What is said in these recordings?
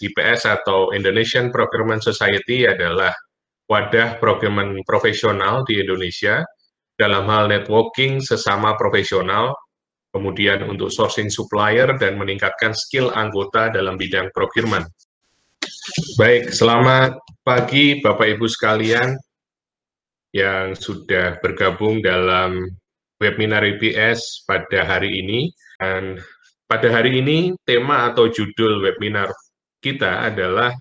IPS atau Indonesian Procurement Society adalah wadah procurement profesional di Indonesia dalam hal networking sesama profesional, kemudian untuk sourcing supplier dan meningkatkan skill anggota dalam bidang procurement. Baik, selamat pagi Bapak Ibu sekalian yang sudah bergabung dalam webinar IPS pada hari ini. Dan pada hari ini tema atau judul webinar kita adalah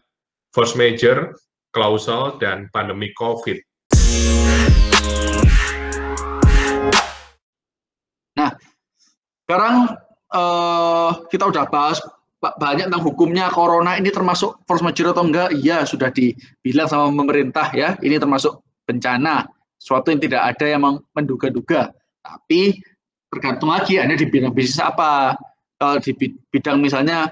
force major, klausal, dan pandemi COVID. Nah, sekarang uh, kita udah bahas banyak tentang hukumnya corona ini termasuk force major atau enggak? Iya, sudah dibilang sama pemerintah ya, ini termasuk bencana, suatu yang tidak ada yang menduga-duga. Tapi tergantung lagi Anda di bidang bisnis apa. Kalau di bidang misalnya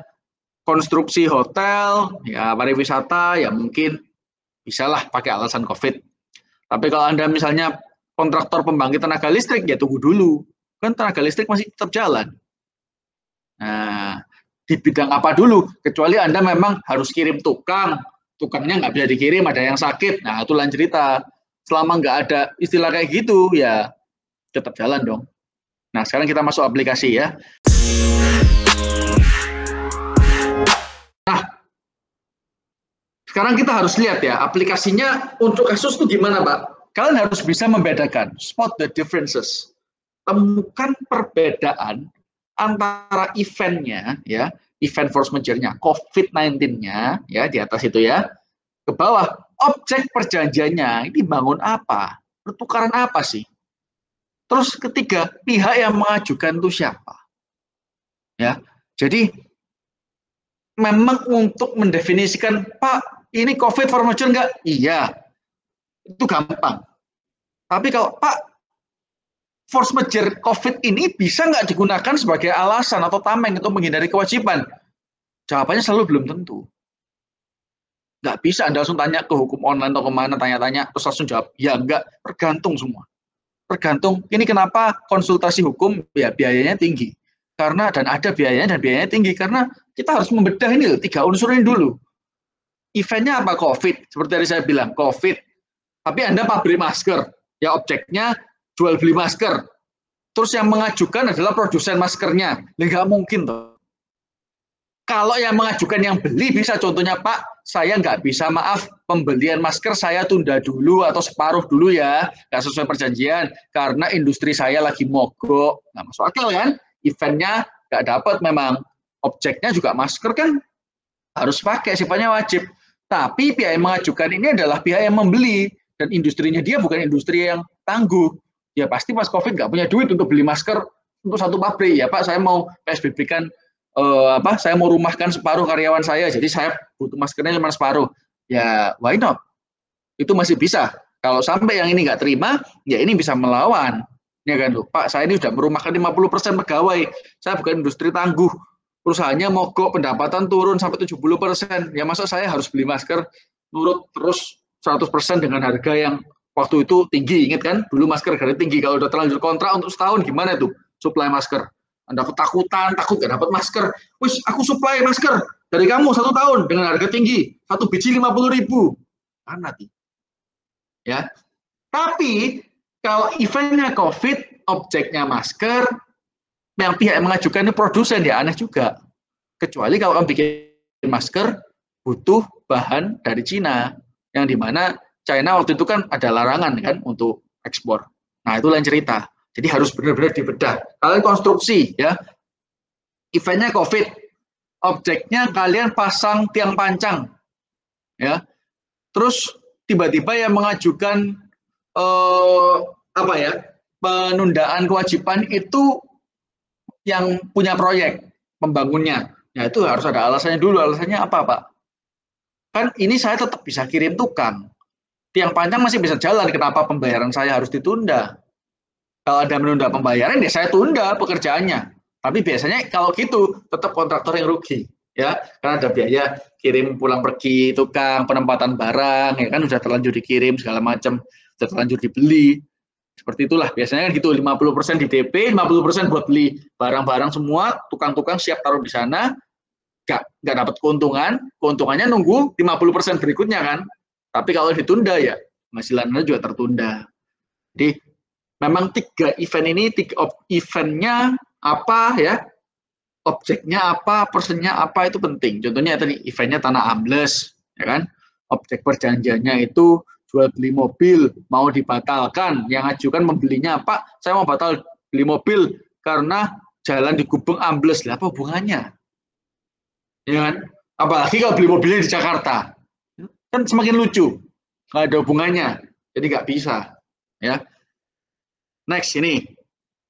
konstruksi hotel, ya pariwisata, ya mungkin bisalah pakai alasan COVID. Tapi kalau Anda misalnya kontraktor pembangkit tenaga listrik, ya tunggu dulu. Kan tenaga listrik masih tetap jalan. Nah, di bidang apa dulu? Kecuali Anda memang harus kirim tukang, tukangnya nggak bisa dikirim, ada yang sakit. Nah, itu lain cerita. Selama nggak ada istilah kayak gitu, ya tetap jalan dong. Nah, sekarang kita masuk aplikasi ya. Sekarang kita harus lihat ya, aplikasinya untuk kasus itu gimana, Pak? Kalian harus bisa membedakan, spot the differences. Temukan perbedaan antara eventnya, ya, event force major-nya, COVID-19-nya, ya, di atas itu ya, ke bawah, objek perjanjiannya, ini bangun apa? Pertukaran apa sih? Terus ketiga, pihak yang mengajukan itu siapa? Ya, jadi memang untuk mendefinisikan Pak ini COVID force enggak? Iya. Itu gampang. Tapi kalau Pak, force major COVID ini bisa nggak digunakan sebagai alasan atau tameng untuk menghindari kewajiban? Jawabannya selalu belum tentu. Nggak bisa Anda langsung tanya ke hukum online atau ke mana, tanya-tanya, terus langsung jawab, ya enggak, tergantung semua. Tergantung, ini kenapa konsultasi hukum, ya biayanya tinggi. Karena, dan ada biayanya, dan biayanya tinggi, karena kita harus membedah ini tiga unsur ini dulu eventnya apa COVID? Seperti tadi saya bilang, COVID. Tapi Anda pabrik masker, ya objeknya jual beli masker. Terus yang mengajukan adalah produsen maskernya. Nggak mungkin tuh. Kalau yang mengajukan yang beli bisa contohnya Pak, saya nggak bisa maaf pembelian masker saya tunda dulu atau separuh dulu ya, nggak sesuai perjanjian karena industri saya lagi mogok. Nggak masuk akal kan? Eventnya nggak dapat memang. Objeknya juga masker kan harus pakai, sifatnya wajib. Tapi pihak yang mengajukan ini adalah pihak yang membeli dan industrinya dia bukan industri yang tangguh. Ya pasti pas COVID nggak punya duit untuk beli masker untuk satu pabrik. Ya Pak, saya mau PSBB kan uh, apa? Saya mau rumahkan separuh karyawan saya, jadi saya butuh maskernya cuma separuh. Ya why not? Itu masih bisa. Kalau sampai yang ini nggak terima, ya ini bisa melawan. Ya kan, Pak, saya ini sudah merumahkan 50% pegawai. Saya bukan industri tangguh perusahaannya mogok, pendapatan turun sampai 70 persen. Ya masa saya harus beli masker nurut terus 100 persen dengan harga yang waktu itu tinggi. Ingat kan? Dulu masker harga tinggi. Kalau udah terlanjur kontrak untuk setahun gimana tuh supply masker? Anda ketakutan, takut gak dapat masker. Wis, aku supply masker dari kamu satu tahun dengan harga tinggi. Satu biji 50 ribu. Kan nanti. Ya. Tapi kalau eventnya COVID, objeknya masker, yang pihak yang mengajukan ini produsen ya aneh juga. Kecuali kalau kamu bikin masker butuh bahan dari Cina yang di mana China waktu itu kan ada larangan kan untuk ekspor. Nah itu lain cerita. Jadi harus benar-benar dibedah. Kalian konstruksi ya, eventnya COVID, objeknya kalian pasang tiang pancang, ya. Terus tiba-tiba yang mengajukan eh, apa ya penundaan kewajiban itu yang punya proyek membangunnya. Ya itu harus ada alasannya dulu. Alasannya apa, Pak? Kan ini saya tetap bisa kirim tukang. Tiang panjang masih bisa jalan. Kenapa pembayaran saya harus ditunda? Kalau ada menunda pembayaran, ya saya tunda pekerjaannya. Tapi biasanya kalau gitu, tetap kontraktor yang rugi. ya Karena ada biaya kirim pulang pergi tukang, penempatan barang, ya kan sudah terlanjur dikirim segala macam, sudah terlanjur dibeli. Seperti itulah biasanya kan gitu 50% di DP, 50% buat beli barang-barang semua, tukang-tukang siap taruh di sana. nggak nggak dapat keuntungan, keuntungannya nunggu 50% berikutnya kan. Tapi kalau ditunda ya penghasilan Anda juga tertunda. Jadi memang tiga event ini, tiga eventnya apa ya, objeknya apa, persennya apa itu penting. Contohnya tadi eventnya tanah ambles, ya kan? Objek perjanjiannya itu jual beli mobil mau dibatalkan, yang ajukan membelinya apa? Saya mau batal beli mobil karena jalan di Gubeng ambles lah apa hubungannya? Ya kan? Apalagi kalau beli mobilnya di Jakarta, kan semakin lucu, nggak ada hubungannya, jadi nggak bisa, ya. Next ini,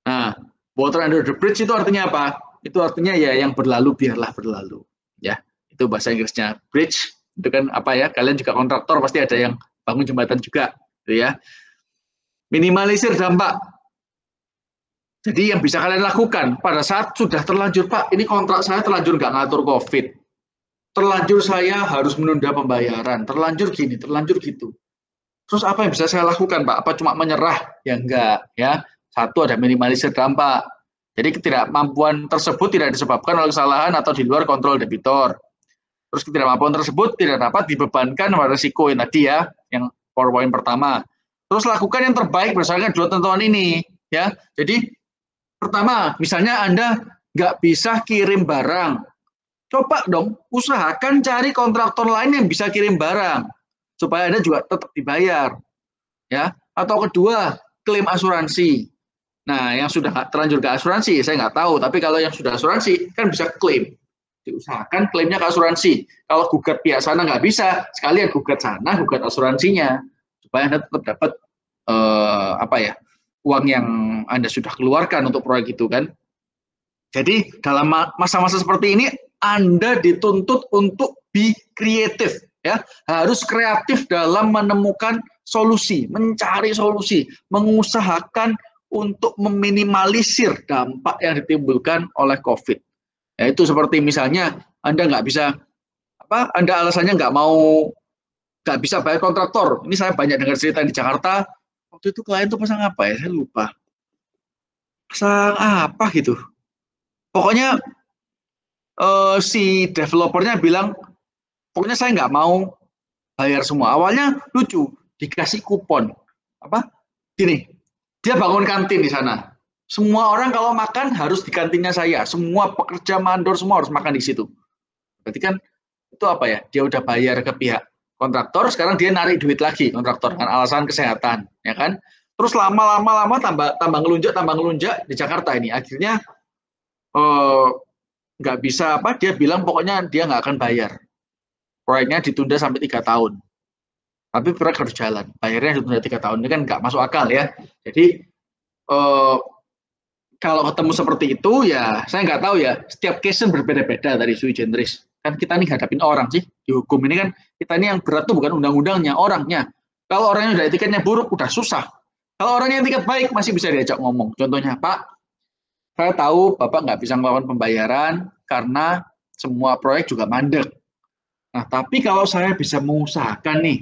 nah water under the bridge itu artinya apa? Itu artinya ya yang berlalu biarlah berlalu, ya. Itu bahasa Inggrisnya bridge itu kan apa ya? Kalian juga kontraktor pasti ada yang bangun jembatan juga, gitu ya. Minimalisir dampak jadi yang bisa kalian lakukan pada saat sudah terlanjur, Pak, ini kontrak saya terlanjur nggak ngatur COVID. Terlanjur saya harus menunda pembayaran. Terlanjur gini, terlanjur gitu. Terus apa yang bisa saya lakukan, Pak? Apa cuma menyerah? Ya enggak, ya. Satu ada minimalisir dampak. Jadi ketidakmampuan tersebut tidak disebabkan oleh kesalahan atau di luar kontrol debitor. Terus ketidakmampuan tersebut tidak dapat dibebankan pada risiko yang tadi ya, yang powerpoint pertama. Terus lakukan yang terbaik berdasarkan dua tentuan ini, ya. Jadi Pertama, misalnya Anda nggak bisa kirim barang. Coba dong, usahakan cari kontraktor lain yang bisa kirim barang. Supaya Anda juga tetap dibayar. ya. Atau kedua, klaim asuransi. Nah, yang sudah terlanjur ke asuransi, saya nggak tahu. Tapi kalau yang sudah asuransi, kan bisa klaim. Diusahakan klaimnya ke asuransi. Kalau gugat pihak sana nggak bisa, sekalian gugat sana, gugat asuransinya. Supaya Anda tetap dapat eh, apa ya uang yang Anda sudah keluarkan untuk proyek itu kan. Jadi dalam masa-masa seperti ini Anda dituntut untuk be kreatif ya, harus kreatif dalam menemukan solusi, mencari solusi, mengusahakan untuk meminimalisir dampak yang ditimbulkan oleh COVID. Ya, itu seperti misalnya Anda nggak bisa apa? Anda alasannya nggak mau nggak bisa bayar kontraktor. Ini saya banyak dengar cerita di Jakarta, waktu itu klien tuh pasang apa ya? Saya lupa. Pasang apa gitu? Pokoknya uh, si developernya bilang pokoknya saya nggak mau bayar semua. Awalnya lucu dikasih kupon. Apa? Gini dia bangun kantin di sana semua orang kalau makan harus di kantinnya saya. Semua pekerja mandor semua harus makan di situ. Berarti kan itu apa ya? Dia udah bayar ke pihak kontraktor sekarang dia narik duit lagi kontraktor dengan alasan kesehatan ya kan? Terus lama-lama lama tambah tambah ngelunjak tambah ngelunjak di Jakarta ini. Akhirnya eh, nggak bisa apa dia bilang pokoknya dia nggak akan bayar. Proyeknya ditunda sampai tiga tahun. Tapi proyek harus jalan. Bayarnya ditunda tiga tahun. Ini kan nggak masuk akal ya. Jadi uh, kalau ketemu seperti itu ya saya nggak tahu ya. Setiap case berbeda-beda dari sui generis. Kan kita nih hadapin orang sih di hukum ini kan kita ini yang berat tuh bukan undang-undangnya orangnya. Kalau orangnya udah etiketnya buruk udah susah. Kalau orangnya etiket baik masih bisa diajak ngomong. Contohnya Pak saya tahu Bapak nggak bisa melakukan pembayaran karena semua proyek juga mandek. Nah tapi kalau saya bisa mengusahakan nih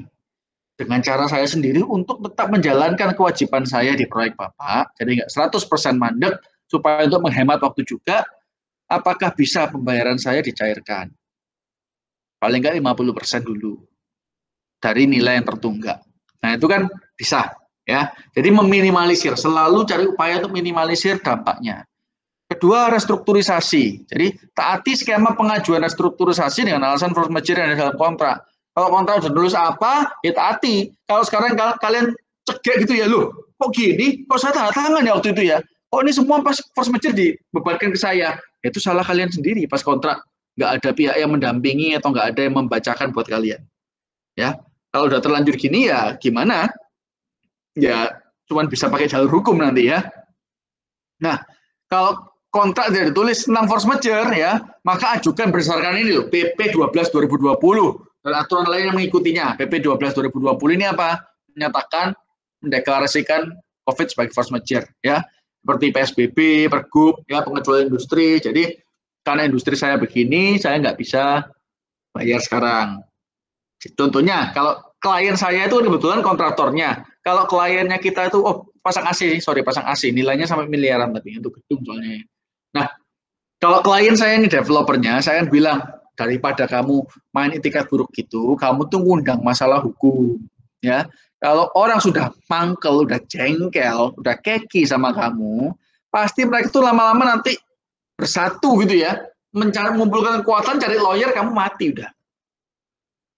dengan cara saya sendiri untuk tetap menjalankan kewajiban saya di proyek Bapak jadi nggak 100% mandek supaya untuk menghemat waktu juga apakah bisa pembayaran saya dicairkan paling nggak 50% dulu dari nilai yang tertunggak. Nah, itu kan bisa ya. Jadi meminimalisir, selalu cari upaya untuk minimalisir dampaknya. Kedua, restrukturisasi. Jadi, taati skema pengajuan restrukturisasi dengan alasan force majeure yang ada dalam kontrak. Kalau kontrak sudah nulis apa, ya taati. Kalau sekarang kalian cegek gitu ya, loh, kok gini? Kok saya tanda tangan ya waktu itu ya? Oh ini semua pas force majeure dibebankan ke saya. Ya, itu salah kalian sendiri pas kontrak nggak ada pihak yang mendampingi atau nggak ada yang membacakan buat kalian. Ya, kalau udah terlanjur gini ya gimana? Ya, cuman bisa pakai jalur hukum nanti ya. Nah, kalau kontrak tidak ditulis tentang force majeure ya, maka ajukan berdasarkan ini loh, PP 12 2020 dan aturan lain yang mengikutinya. PP 12 2020 ini apa? Menyatakan mendeklarasikan COVID sebagai force majeure ya. Seperti PSBB, Pergub, ya pengecualian industri. Jadi karena industri saya begini, saya nggak bisa bayar sekarang. Contohnya, kalau klien saya itu kebetulan kontraktornya. Kalau kliennya kita itu, oh pasang AC, sorry pasang AC, nilainya sampai miliaran tapi untuk gedung soalnya. Nah, kalau klien saya ini developernya, saya kan bilang, daripada kamu main etikat buruk gitu, kamu tuh ngundang masalah hukum, ya. Kalau orang sudah mangkel, udah jengkel, udah keki sama kamu, pasti mereka tuh lama-lama nanti bersatu gitu ya, mencari mengumpulkan kekuatan, cari lawyer, kamu mati udah.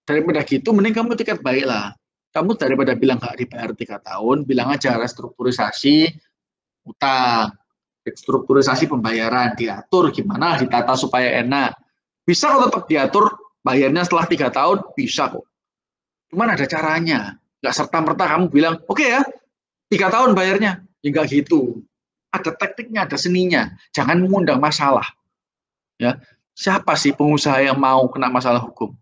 Daripada gitu, mending kamu tiket baik lah. Kamu daripada bilang nggak dibayar tiga tahun, bilang aja restrukturisasi utang strukturisasi pembayaran diatur gimana ditata supaya enak bisa kok tetap diatur bayarnya setelah tiga tahun bisa kok. Cuman ada caranya. Nggak serta merta kamu bilang oke okay ya tiga tahun bayarnya. Ya gitu. Ada tekniknya ada seninya. Jangan mengundang masalah. Ya siapa sih pengusaha yang mau kena masalah hukum?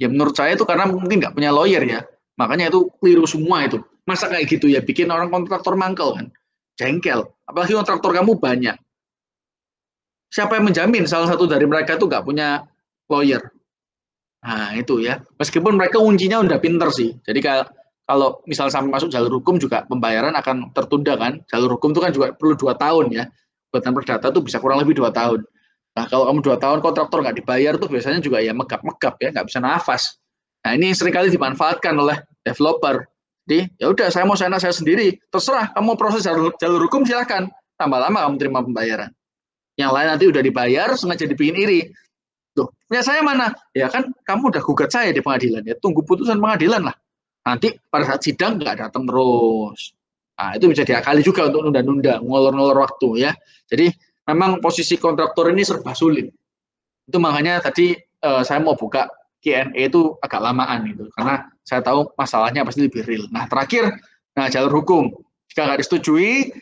Ya menurut saya itu karena mungkin nggak punya lawyer ya. Makanya itu keliru semua itu. Masa kayak gitu ya bikin orang kontraktor mangkel kan? Jengkel. Apalagi kontraktor kamu banyak. Siapa yang menjamin salah satu dari mereka itu nggak punya lawyer? Nah itu ya. Meskipun mereka kuncinya udah pinter sih. Jadi kalau kalau misal sampai masuk jalur hukum juga pembayaran akan tertunda kan. Jalur hukum itu kan juga perlu dua tahun ya. Buatan perdata itu bisa kurang lebih dua tahun. Nah kalau kamu dua tahun kontraktor nggak dibayar tuh biasanya juga ya megap-megap ya, nggak bisa nafas. Nah ini sering kali dimanfaatkan oleh developer. Jadi ya udah saya mau sana saya sendiri, terserah kamu proses jalur, jalur hukum silahkan. Tambah lama kamu terima pembayaran. Yang lain nanti udah dibayar, sengaja dibikin iri. Tuh, punya saya mana? Ya kan kamu udah gugat saya di pengadilan ya, tunggu putusan pengadilan lah. Nanti pada saat sidang nggak datang terus. Nah, itu bisa diakali juga untuk nunda-nunda, ngolor-ngolor waktu ya. Jadi memang posisi kontraktor ini serba sulit. Itu makanya tadi uh, saya mau buka Q&A itu agak lamaan gitu, karena saya tahu masalahnya pasti lebih real. Nah, terakhir, nah jalur hukum. Jika nggak disetujui,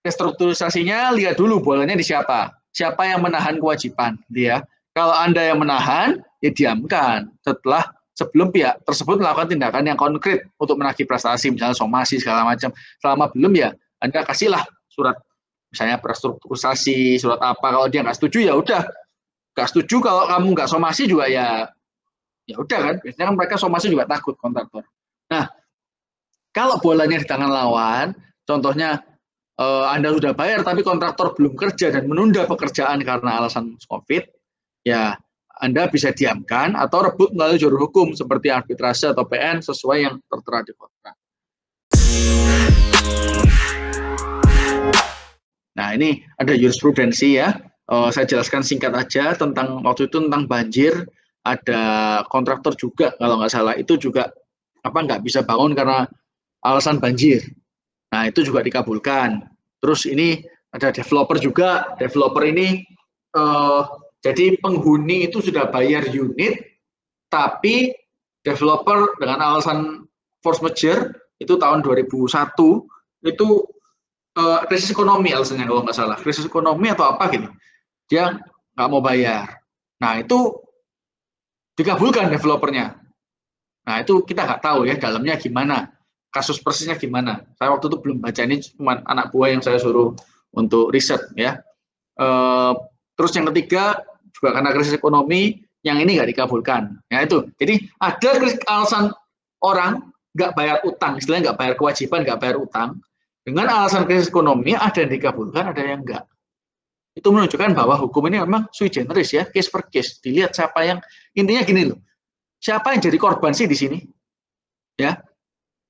restrukturisasinya lihat dulu bolanya di siapa. Siapa yang menahan kewajiban, dia. Kalau Anda yang menahan, ya diamkan. Setelah sebelum pihak tersebut melakukan tindakan yang konkret untuk menagih prestasi, misalnya somasi segala macam. Selama belum ya, Anda kasihlah surat misalnya restrukturisasi, surat apa. Kalau dia nggak setuju ya udah, nggak setuju. Kalau kamu nggak somasi juga ya ya udah kan biasanya kan mereka somasi juga takut kontraktor nah kalau bolanya di tangan lawan contohnya eh, anda sudah bayar tapi kontraktor belum kerja dan menunda pekerjaan karena alasan covid ya anda bisa diamkan atau rebut melalui jalur hukum seperti arbitrase atau PN sesuai yang tertera di kontrak. Nah ini ada jurisprudensi ya. Uh, saya jelaskan singkat aja tentang waktu itu tentang banjir ada kontraktor juga kalau nggak salah itu juga apa nggak bisa bangun karena alasan banjir. Nah itu juga dikabulkan. Terus ini ada developer juga. Developer ini uh, jadi penghuni itu sudah bayar unit, tapi developer dengan alasan force majeure itu tahun 2001 itu uh, krisis ekonomi alasannya kalau nggak salah krisis ekonomi atau apa gitu dia nggak mau bayar. Nah itu dikabulkan developernya. Nah itu kita nggak tahu ya dalamnya gimana, kasus persisnya gimana. Saya waktu itu belum baca ini cuma anak buah yang saya suruh untuk riset ya. E, terus yang ketiga juga karena krisis ekonomi yang ini nggak dikabulkan. Ya itu. Jadi ada alasan orang nggak bayar utang, istilahnya nggak bayar kewajiban, nggak bayar utang. Dengan alasan krisis ekonomi ada yang dikabulkan, ada yang enggak itu menunjukkan bahwa hukum ini memang sui generis ya, case per case. Dilihat siapa yang intinya gini loh. Siapa yang jadi korban sih di sini? Ya.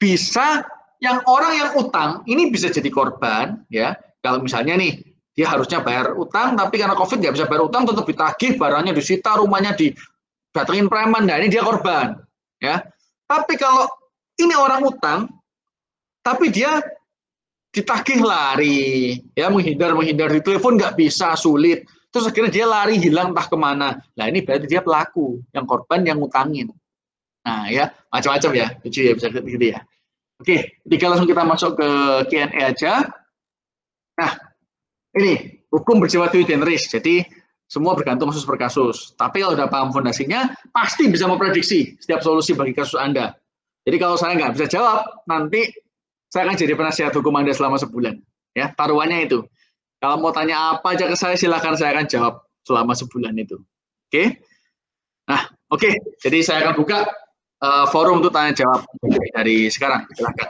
Bisa yang orang yang utang ini bisa jadi korban ya. Kalau misalnya nih dia harusnya bayar utang tapi karena Covid nggak bisa bayar utang tetap ditagih, barangnya disita, rumahnya didatengin preman. Nah, ini dia korban ya. Tapi kalau ini orang utang tapi dia ditagih lari, ya menghindar menghindar di telepon nggak bisa sulit. Terus akhirnya dia lari hilang entah ke mana. Nah ini berarti dia pelaku, yang korban yang ngutangin. Nah ya macam-macam ya, lucu ya bisa gitu ya. Oke, ketika langsung kita masuk ke Q&A aja. Nah ini hukum bersifat generis, jadi semua bergantung kasus per kasus. Tapi kalau udah paham fondasinya, pasti bisa memprediksi setiap solusi bagi kasus Anda. Jadi kalau saya nggak bisa jawab, nanti saya akan jadi penasihat hukum Anda selama sebulan. Ya, taruhannya itu. Kalau mau tanya apa aja ke saya, silakan saya akan jawab selama sebulan itu. Oke? Nah, oke. Jadi saya akan buka uh, forum untuk tanya jawab dari sekarang. Silakan.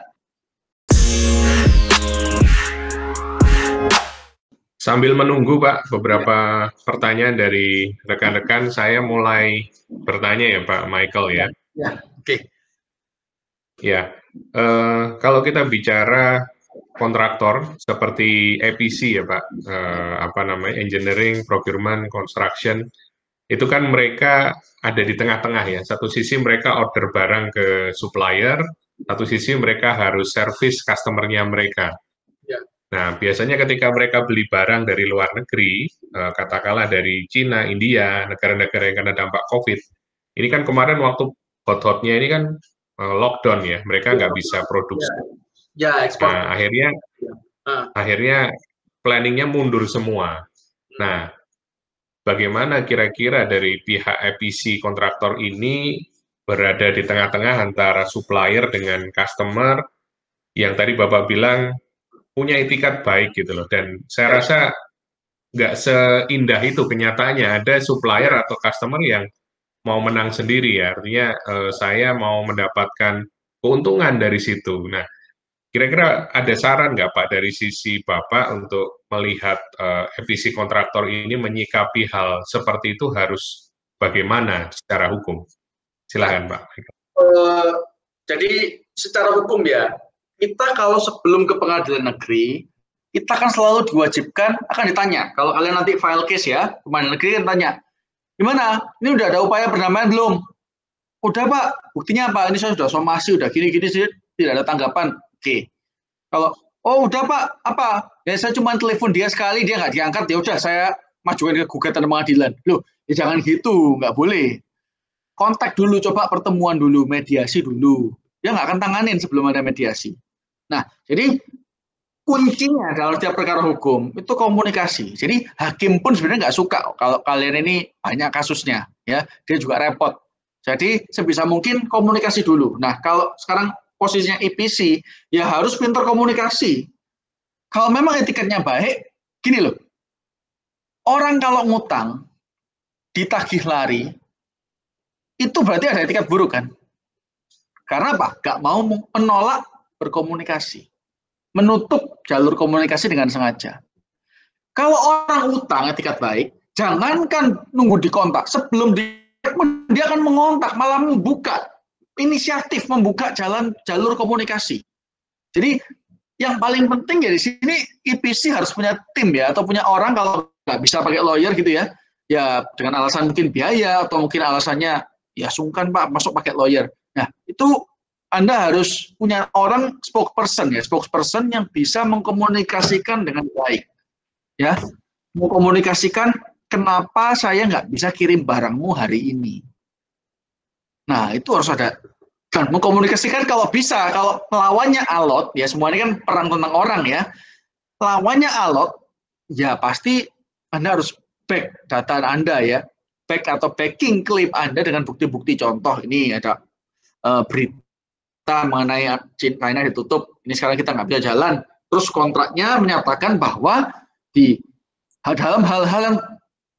Sambil menunggu Pak, beberapa ya. pertanyaan dari rekan-rekan, saya mulai bertanya ya Pak Michael ya. Ya, oke. Okay. Ya, uh, kalau kita bicara kontraktor seperti EPC ya Pak, uh, apa namanya engineering, procurement, construction, itu kan mereka ada di tengah-tengah ya. Satu sisi mereka order barang ke supplier, satu sisi mereka harus service customer-nya mereka. Nah, biasanya ketika mereka beli barang dari luar negeri, uh, katakanlah dari Cina, India, negara-negara yang kena dampak COVID, ini kan kemarin waktu hot-hotnya ini kan uh, lockdown ya, mereka nggak bisa produksi. Ya, ya ekspor. Nah, akhirnya, uh. akhirnya planningnya mundur semua. Nah, bagaimana kira-kira dari pihak EPC kontraktor ini berada di tengah-tengah antara supplier dengan customer yang tadi Bapak bilang punya etikat baik gitu loh. Dan saya ya. rasa nggak seindah itu kenyataannya. Ada supplier atau customer yang mau menang sendiri ya. Artinya eh, saya mau mendapatkan keuntungan dari situ. Nah, kira-kira ada saran nggak Pak dari sisi Bapak untuk melihat eh, efisi kontraktor ini menyikapi hal seperti itu harus bagaimana secara hukum? Silahkan Pak. Uh, jadi secara hukum ya, kita kalau sebelum ke pengadilan negeri, kita kan selalu diwajibkan akan ditanya. Kalau kalian nanti file case ya, pengadilan negeri kan tanya, gimana? Ini udah ada upaya perdamaian belum? Udah pak, buktinya apa? Ini saya sudah somasi, udah gini-gini sih, tidak ada tanggapan. Oke. Kalau oh udah pak, apa? Ya saya cuma telepon dia sekali, dia nggak diangkat, ya udah saya majukan ke gugatan pengadilan. Loh, ya jangan gitu, nggak boleh. Kontak dulu, coba pertemuan dulu, mediasi dulu. Dia nggak akan tanganin sebelum ada mediasi. Nah, jadi kuncinya dalam setiap perkara hukum itu komunikasi. Jadi hakim pun sebenarnya nggak suka kalau kalian ini banyak kasusnya, ya dia juga repot. Jadi sebisa mungkin komunikasi dulu. Nah kalau sekarang posisinya IPC ya harus pintar komunikasi. Kalau memang etiketnya baik, gini loh, orang kalau ngutang ditagih lari itu berarti ada etiket buruk kan? Karena apa? Gak mau menolak berkomunikasi. Menutup jalur komunikasi dengan sengaja. Kalau orang utang etikat baik, jangankan nunggu dikontak. Sebelum dia, dia akan mengontak, malah membuka inisiatif, membuka jalan jalur komunikasi. Jadi yang paling penting ya di sini IPC harus punya tim ya, atau punya orang kalau nggak bisa pakai lawyer gitu ya, ya dengan alasan mungkin biaya atau mungkin alasannya ya sungkan pak masuk pakai lawyer. Nah itu anda harus punya orang spokesperson ya, spokesperson yang bisa mengkomunikasikan dengan baik. Ya, mengkomunikasikan kenapa saya nggak bisa kirim barangmu hari ini. Nah, itu harus ada dan mengkomunikasikan kalau bisa, kalau lawannya alot, ya semua ini kan perang tentang orang ya. Lawannya alot, ya pasti Anda harus back data Anda ya, back atau backing klaim Anda dengan bukti-bukti contoh. Ini ada uh, berita mengenai China ditutup, ini sekarang kita nggak bisa jalan. Terus kontraknya menyatakan bahwa di dalam hal-hal yang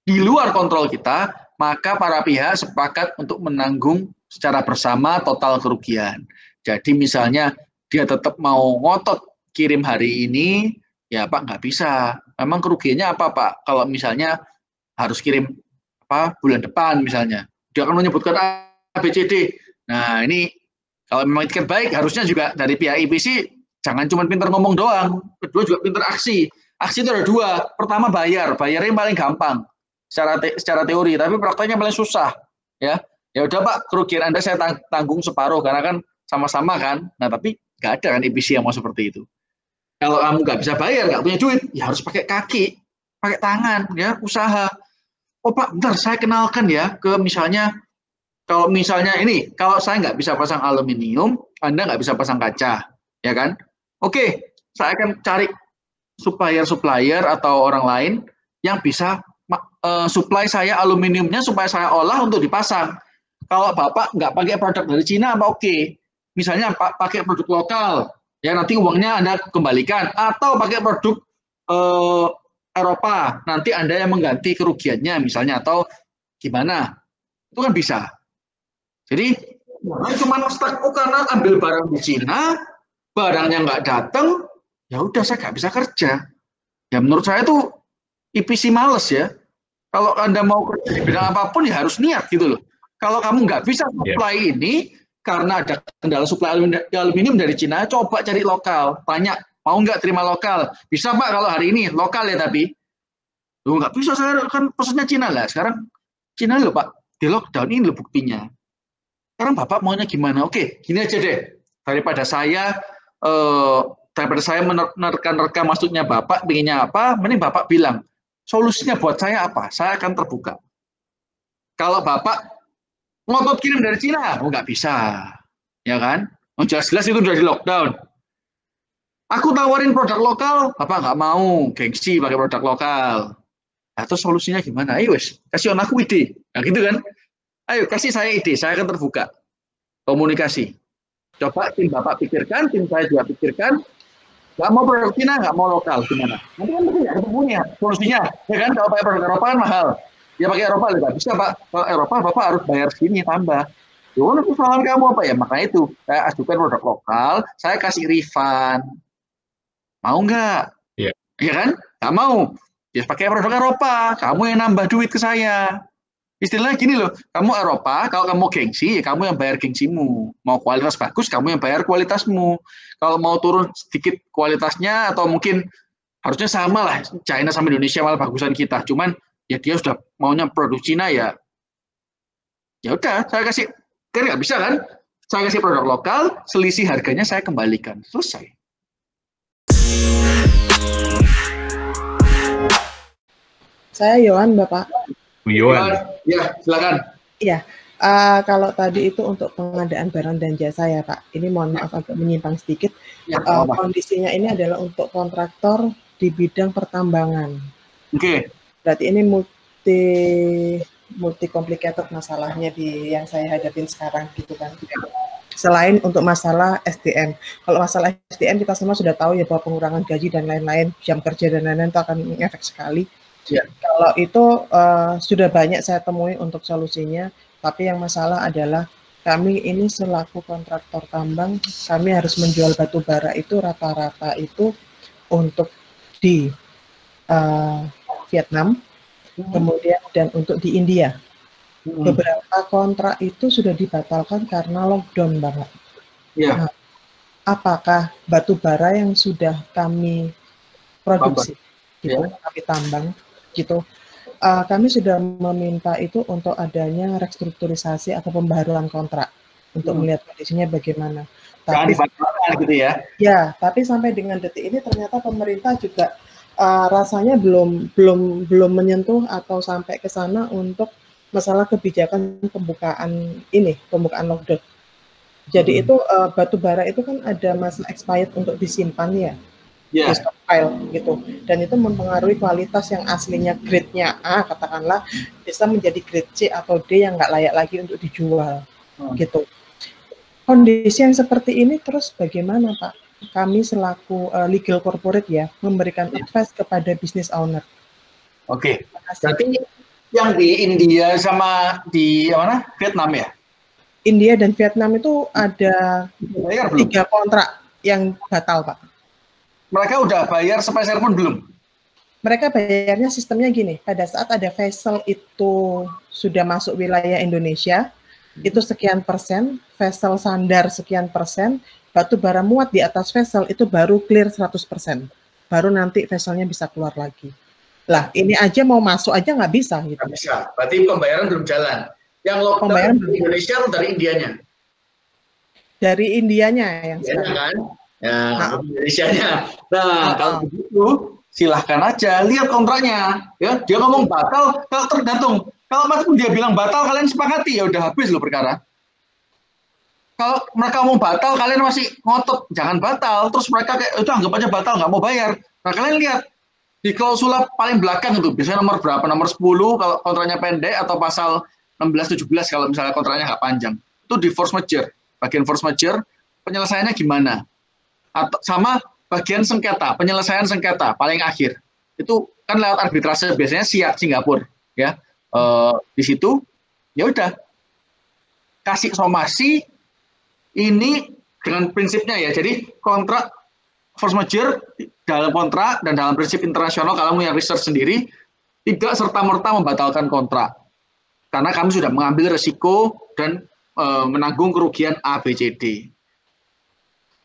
di luar kontrol kita, maka para pihak sepakat untuk menanggung secara bersama total kerugian. Jadi misalnya dia tetap mau ngotot kirim hari ini, ya Pak nggak bisa. Memang kerugiannya apa Pak? Kalau misalnya harus kirim apa bulan depan misalnya, dia akan menyebutkan ABCD. Nah ini kalau memang etiket baik, harusnya juga dari pihak IPC jangan cuma pintar ngomong doang, kedua juga pintar aksi. Aksi itu ada dua. Pertama bayar, bayarnya paling gampang secara te secara teori, tapi prakteknya paling susah. Ya, ya udah Pak, kerugian Anda saya tang tanggung separuh karena kan sama-sama kan. Nah tapi nggak ada kan IPC yang mau seperti itu. Kalau kamu nggak bisa bayar, nggak punya duit, ya harus pakai kaki, pakai tangan, ya usaha. Oh Pak, bentar saya kenalkan ya ke misalnya kalau misalnya ini, kalau saya nggak bisa pasang aluminium, Anda nggak bisa pasang kaca, ya kan? Oke, saya akan cari supplier-supplier atau orang lain yang bisa uh, supply saya aluminiumnya supaya saya olah untuk dipasang. Kalau Bapak nggak pakai produk dari Cina, apa oke? Misalnya pakai produk lokal, ya nanti uangnya Anda kembalikan. Atau pakai produk uh, Eropa, nanti Anda yang mengganti kerugiannya misalnya. Atau gimana? Itu kan bisa. Jadi jangan cuma stuck oh karena ambil barang di Cina, barangnya nggak datang, ya udah saya nggak bisa kerja. Ya menurut saya itu IPC males ya. Kalau Anda mau kerja di bidang apa pun ya harus niat gitu loh. Kalau kamu nggak bisa iya. supply yeah. ini karena ada kendala supply aluminium dari Cina, coba cari lokal. Tanya, mau nggak terima lokal? Bisa Pak kalau hari ini, lokal ya tapi. Loh nggak bisa, saya kan pesannya Cina lah. Sekarang Cina loh Pak, di lockdown ini loh buktinya. Sekarang Bapak maunya gimana? Oke, gini aja deh. Daripada saya eh, daripada saya menerka-nerka maksudnya Bapak pinginnya apa, mending Bapak bilang, Solusinya buat saya apa? Saya akan terbuka. Kalau Bapak ngotot kirim dari Cina, oh nggak bisa. Ya kan? Oh, jelas-jelas itu udah di lockdown. Aku tawarin produk lokal, Bapak nggak mau, gengsi pakai produk lokal. Atau solusinya gimana? Ayo wes, kasih aku ide. Nah gitu kan? Ayo kasih saya ide, saya akan terbuka. Komunikasi. Coba tim Bapak pikirkan, tim saya juga pikirkan, Gak mau produk Cina, nggak mau lokal, gimana? Nanti kan nggak ketemunya solusinya, ya kan? Kalau pakai produk Eropa kan mahal. Ya pakai Eropa nggak bisa Pak. Kalau Eropa Bapak harus bayar sini tambah. Ya persoalan kamu apa ya? Makanya itu saya ajukan produk lokal, saya kasih refund. Mau nggak? Iya. Yeah. Iya kan? Nggak mau. Ya pakai produk Eropa, kamu yang nambah duit ke saya. Istilahnya gini loh, kamu Eropa, kalau kamu gengsi, ya kamu yang bayar gengsimu. Mau kualitas bagus, kamu yang bayar kualitasmu. Kalau mau turun sedikit kualitasnya, atau mungkin harusnya sama lah, China sama Indonesia malah bagusan kita. Cuman ya dia sudah maunya produk Cina ya, ya udah, saya kasih, kan nggak bisa kan? Saya kasih produk lokal, selisih harganya saya kembalikan. Selesai. Saya Yohan, Bapak. Yuan. Ya, silakan. Iya. Uh, kalau tadi itu untuk pengadaan barang dan jasa ya Pak, ini mohon maaf agak menyimpang sedikit. Ya, uh, kondisinya ini adalah untuk kontraktor di bidang pertambangan. Oke. Okay. Berarti ini multi multi complicated masalahnya di yang saya hadapin sekarang gitu kan. Selain untuk masalah SDM, kalau masalah SDM kita semua sudah tahu ya bahwa pengurangan gaji dan lain-lain, jam kerja dan lain-lain itu akan efek sekali Ya. Kalau itu uh, sudah banyak saya temui untuk solusinya, tapi yang masalah adalah kami ini selaku kontraktor tambang, kami harus menjual batu bara itu rata-rata itu untuk di uh, Vietnam, hmm. kemudian dan untuk di India. Hmm. Beberapa kontrak itu sudah dibatalkan karena lockdown banget. Ya. Nah, apakah batu bara yang sudah kami produksi, gitu, ya. kami tambang, gitu. Uh, kami sudah meminta itu untuk adanya restrukturisasi atau pembaharuan kontrak untuk hmm. melihat kondisinya bagaimana. Tapi gitu ya. Ya, tapi sampai dengan detik ini ternyata pemerintah juga uh, rasanya belum belum belum menyentuh atau sampai ke sana untuk masalah kebijakan pembukaan ini, pembukaan lockdown. Jadi hmm. itu uh, batu bara itu kan ada masa expired untuk disimpan ya yeah. di stockpile gitu dan itu mempengaruhi kualitas yang aslinya grade-nya A katakanlah bisa menjadi grade C atau D yang nggak layak lagi untuk dijual hmm. gitu kondisi yang seperti ini terus bagaimana Pak kami selaku uh, legal corporate ya memberikan yeah. advice kepada business owner oke okay. berarti yang di India sama di mana Vietnam ya India dan Vietnam itu ada tiga kontrak yang batal Pak mereka udah bayar sepeser pun belum? Mereka bayarnya sistemnya gini, pada saat ada vessel itu sudah masuk wilayah Indonesia, hmm. itu sekian persen, vessel sandar sekian persen, batu bara muat di atas vessel itu baru clear 100 persen. Baru nanti vesselnya bisa keluar lagi. Lah, ini aja mau masuk aja nggak bisa gitu. Nggak bisa. Berarti pembayaran belum jalan. Yang lockdown pembayaran dari Indonesia atau dari Indianya? Dari Indianya yang sekarang. kan? ya nah. Indonesia-nya. Nah, nah, kalau begitu silahkan aja lihat kontraknya. Ya, dia ngomong batal, kalau tergantung. Kalau pun dia bilang batal, kalian sepakati ya udah habis loh perkara. Kalau mereka mau batal, kalian masih ngotot jangan batal. Terus mereka kayak itu anggap aja batal, nggak mau bayar. Nah kalian lihat di klausula paling belakang itu biasanya nomor berapa? Nomor 10 kalau kontraknya pendek atau pasal 16 17 kalau misalnya kontraknya nggak panjang. Itu di force majeure. Bagian force majeure penyelesaiannya gimana? atau sama bagian sengketa, penyelesaian sengketa paling akhir. Itu kan lewat arbitrase biasanya siap Singapura ya. E, di situ ya udah kasih somasi ini dengan prinsipnya ya. Jadi kontrak force majeure dalam kontrak dan dalam prinsip internasional kalau punya research sendiri tidak serta-merta membatalkan kontrak. Karena kami sudah mengambil resiko dan e, menanggung kerugian ABCD.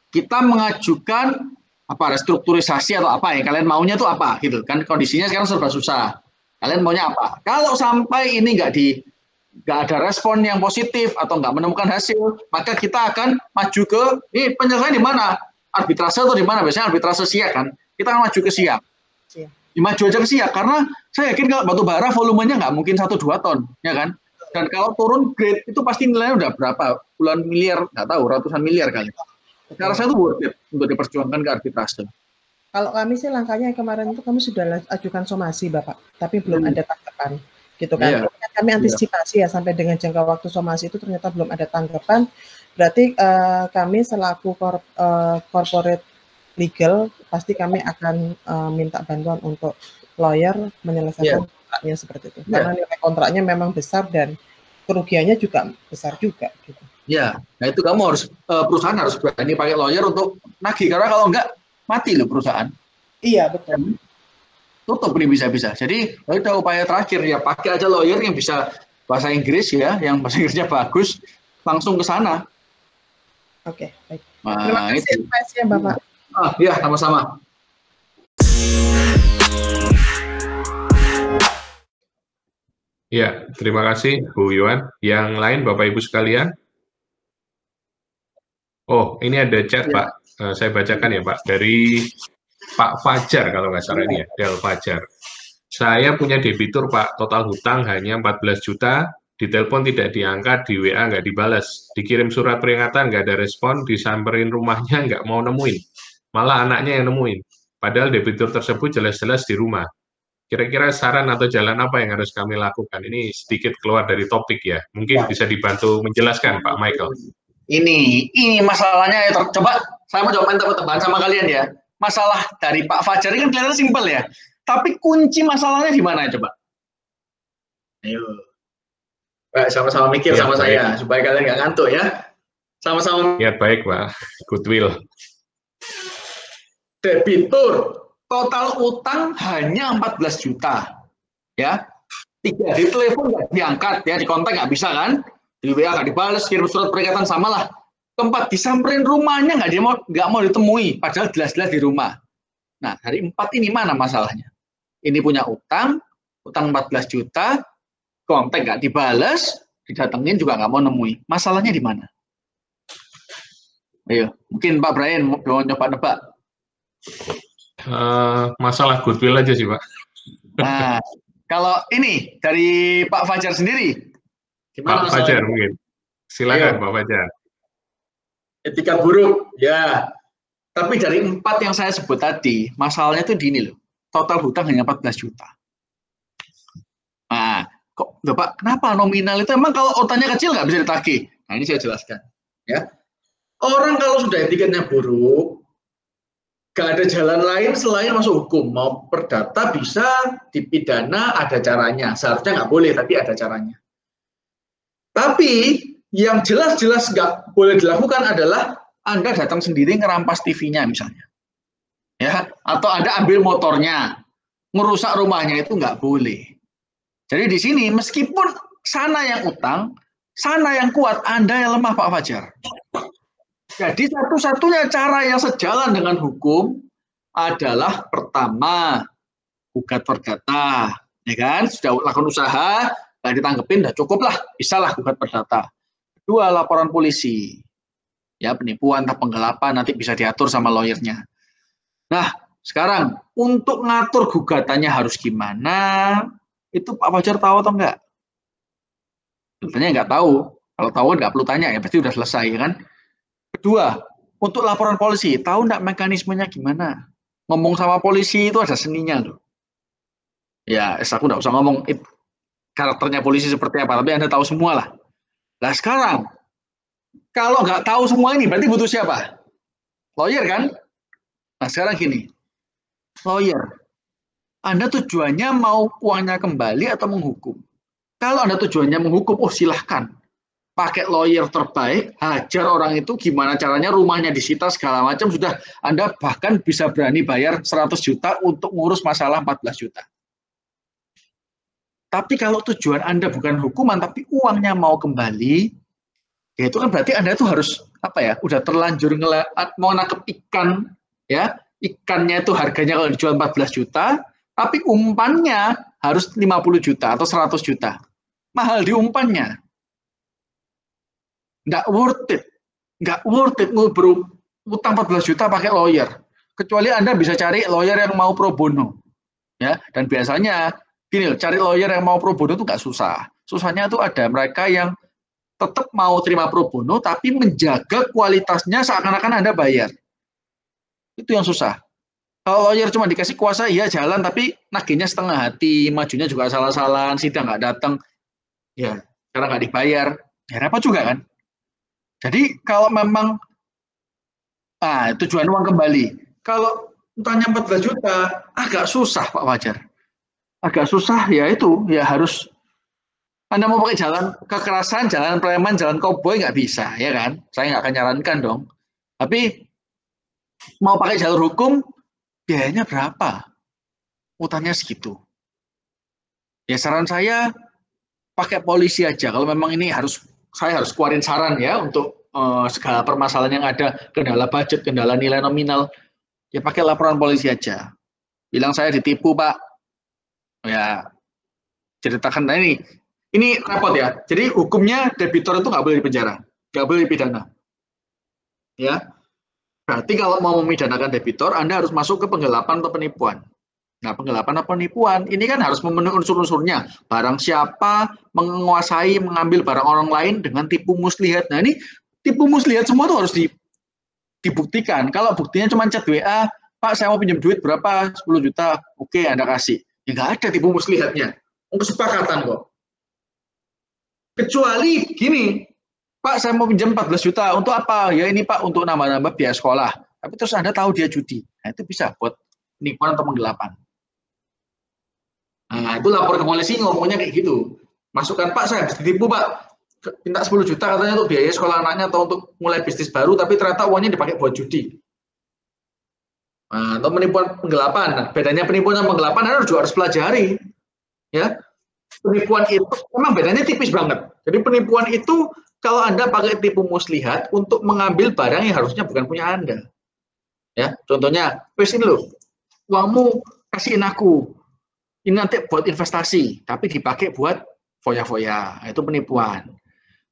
Kita mengajukan apa restrukturisasi atau apa ya kalian maunya itu apa gitu kan kondisinya sekarang serba susah kalian maunya apa kalau sampai ini nggak di nggak ada respon yang positif atau nggak menemukan hasil maka kita akan maju ke ini penyelesaian di mana? Arbitrase atau di mana? Biasanya arbitrase siap kan? Kita akan maju ke siap. Siap maju aja ke siap karena saya yakin kalau batu bara volumenya nggak mungkin satu dua ton ya kan? Dan kalau turun grade itu pasti nilainya udah berapa? Puluhan miliar nggak tahu ratusan miliar kali. Saya rasa itu worth it untuk diperjuangkan ke arbitrase. Kalau kami sih langkahnya kemarin itu kami sudah ajukan somasi Bapak, tapi belum hmm. ada tanggapan gitu kan. Yeah. Kami iya. antisipasi yeah. ya sampai dengan jangka waktu somasi itu ternyata belum ada tanggapan. Berarti uh, kami selaku kor, uh, corporate legal pasti kami akan uh, minta bantuan untuk lawyer menyelesaikan yeah. kontraknya seperti itu. Yeah. Karena nilai kontraknya memang besar dan kerugiannya juga besar juga gitu. Ya, nah itu kamu harus uh, perusahaan harus berani pakai lawyer untuk nagih karena kalau enggak mati loh perusahaan. Iya betul. Tutup ini bisa-bisa. Jadi itu upaya terakhir ya pakai aja lawyer yang bisa bahasa Inggris ya, yang bahasa Inggrisnya bagus, langsung ke sana. Oke, baik. Nah, Terima kasih itu. ya Bapak. Ah, ya sama-sama. Ya, terima kasih Bu Yuan. Yang lain Bapak Ibu sekalian? Oh, ini ada chat, ya. Pak. Uh, saya bacakan ya, Pak. Dari Pak Fajar, kalau nggak salah ini ya, Del Fajar. Saya punya debitur, Pak. Total hutang hanya 14 juta. Ditelepon tidak diangkat, di WA nggak dibalas. Dikirim surat peringatan, nggak ada respon. Disamperin rumahnya, nggak mau nemuin. Malah anaknya yang nemuin. Padahal debitur tersebut jelas-jelas di rumah. Kira-kira saran atau jalan apa yang harus kami lakukan? Ini sedikit keluar dari topik ya. Mungkin ya. bisa dibantu menjelaskan, Pak Michael ini ini masalahnya ya coba saya mau coba tebak-tebakan sama kalian ya masalah dari Pak Fajar ini kan kelihatan simpel ya. Tapi kunci masalahnya di mana coba? Ayo. Baik, sama-sama mikir ya, sama baik. saya supaya kalian nggak ngantuk ya. Sama-sama. Ya baik Pak. Goodwill debitur. Total utang hanya 14 juta ya. Tiga hari telepon nggak diangkat ya. Di kontak nggak bisa kan? Di WA nggak dibalas, kirim surat peringatan sama lah. Keempat, disamperin rumahnya nggak dia mau nggak mau ditemui, padahal jelas-jelas di rumah. Nah, dari empat ini mana masalahnya? Ini punya utang, utang 14 juta, kontak nggak dibalas, didatengin juga nggak mau nemui. Masalahnya di mana? Ayo, mungkin Pak Brian mau nyoba nebak. Uh, masalah goodwill aja sih Pak. Nah, kalau ini dari Pak Fajar sendiri, Gimana Pak Fajar mungkin. Silakan Ayo. Pak Fajar. Etika buruk, ya. Tapi dari empat yang saya sebut tadi, masalahnya itu dini loh. Total hutang hanya 14 juta. Nah, kok Bapak, kenapa nominal itu emang kalau otanya kecil nggak bisa ditagih? Nah, ini saya jelaskan. Ya. Orang kalau sudah etikanya buruk, gak ada jalan lain selain masuk hukum. Mau perdata bisa dipidana, ada caranya. Seharusnya nggak boleh, tapi ada caranya. Tapi yang jelas-jelas nggak boleh dilakukan adalah Anda datang sendiri ngerampas TV-nya misalnya. Ya, atau Anda ambil motornya, merusak rumahnya itu nggak boleh. Jadi di sini meskipun sana yang utang, sana yang kuat, Anda yang lemah Pak Fajar. Jadi satu-satunya cara yang sejalan dengan hukum adalah pertama gugat perdata, ya kan? Sudah lakukan usaha, nggak ditanggepin, udah cukup lah, bisa lah gugat perdata. Dua, laporan polisi. Ya, penipuan atau penggelapan nanti bisa diatur sama lawyernya. Nah, sekarang untuk ngatur gugatannya harus gimana? Itu Pak Fajar tahu atau enggak? Tentunya enggak tahu. Kalau tahu nggak perlu tanya ya, pasti udah selesai ya kan. Kedua, untuk laporan polisi, tahu enggak mekanismenya gimana? Ngomong sama polisi itu ada seninya loh. Ya, aku nggak usah ngomong karakternya polisi seperti apa, tapi Anda tahu semua lah. Nah sekarang, kalau nggak tahu semua ini, berarti butuh siapa? Lawyer kan? Nah sekarang gini, lawyer, Anda tujuannya mau uangnya kembali atau menghukum? Kalau Anda tujuannya menghukum, oh silahkan. Pakai lawyer terbaik, hajar orang itu gimana caranya rumahnya disita segala macam, sudah Anda bahkan bisa berani bayar 100 juta untuk ngurus masalah 14 juta. Tapi kalau tujuan Anda bukan hukuman, tapi uangnya mau kembali, ya itu kan berarti Anda itu harus apa ya? Udah terlanjur mau nangkep ikan, ya ikannya itu harganya kalau dijual 14 juta, tapi umpannya harus 50 juta atau 100 juta. Mahal di umpannya. Nggak worth it. Nggak worth it utang 14 juta pakai lawyer. Kecuali Anda bisa cari lawyer yang mau pro bono. Ya, dan biasanya gini loh, cari lawyer yang mau pro bono itu nggak susah. Susahnya itu ada mereka yang tetap mau terima pro bono, tapi menjaga kualitasnya seakan-akan Anda bayar. Itu yang susah. Kalau lawyer cuma dikasih kuasa, iya jalan, tapi nagihnya setengah hati, majunya juga salah-salahan, sidang nggak datang, ya karena nggak dibayar, ya repot juga kan. Jadi kalau memang ah, tujuan uang kembali, kalau utangnya 14 juta, agak susah Pak Wajar agak susah ya itu ya harus anda mau pakai jalan kekerasan, jalan preman, jalan koboi nggak bisa, ya kan? Saya nggak akan nyarankan dong. Tapi mau pakai jalur hukum, biayanya berapa? Utangnya segitu. Ya saran saya pakai polisi aja. Kalau memang ini harus saya harus keluarin saran ya untuk uh, segala permasalahan yang ada, kendala budget, kendala nilai nominal, ya pakai laporan polisi aja. Bilang saya ditipu pak, ya ceritakan. Nah ini ini repot ya. Jadi hukumnya debitor itu nggak boleh dipenjara nggak boleh dipidana. Ya berarti kalau mau memidanakan debitor anda harus masuk ke penggelapan atau penipuan. Nah penggelapan atau penipuan ini kan harus memenuhi unsur-unsurnya. Barang siapa menguasai mengambil barang orang lain dengan tipu muslihat. Nah ini tipu muslihat semua tuh harus di, dibuktikan. Kalau buktinya cuma chat WA Pak saya mau pinjam duit berapa? 10 juta. Oke Anda kasih Ya nggak ada tipu muslihatnya. Kesepakatan kok. Kecuali gini, Pak saya mau pinjam 14 juta, untuk apa? Ya ini Pak untuk nambah-nambah biaya sekolah. Tapi terus Anda tahu dia judi. Nah itu bisa buat penipuan atau penggelapan. Nah itu lapor ke polisi ngomongnya kayak gitu. Masukkan Pak saya ditipu Pak. Minta 10 juta katanya untuk biaya sekolah anaknya atau untuk mulai bisnis baru, tapi ternyata uangnya dipakai buat judi. Nah, atau penipuan penggelapan. Nah, bedanya penipuan dan penggelapan Anda juga harus pelajari. Ya. Penipuan itu memang bedanya tipis banget. Jadi penipuan itu kalau Anda pakai tipu muslihat untuk mengambil barang yang harusnya bukan punya Anda. Ya, contohnya, wes ini loh, uangmu kasihin aku. Ini nanti buat investasi, tapi dipakai buat foya-foya. Itu penipuan.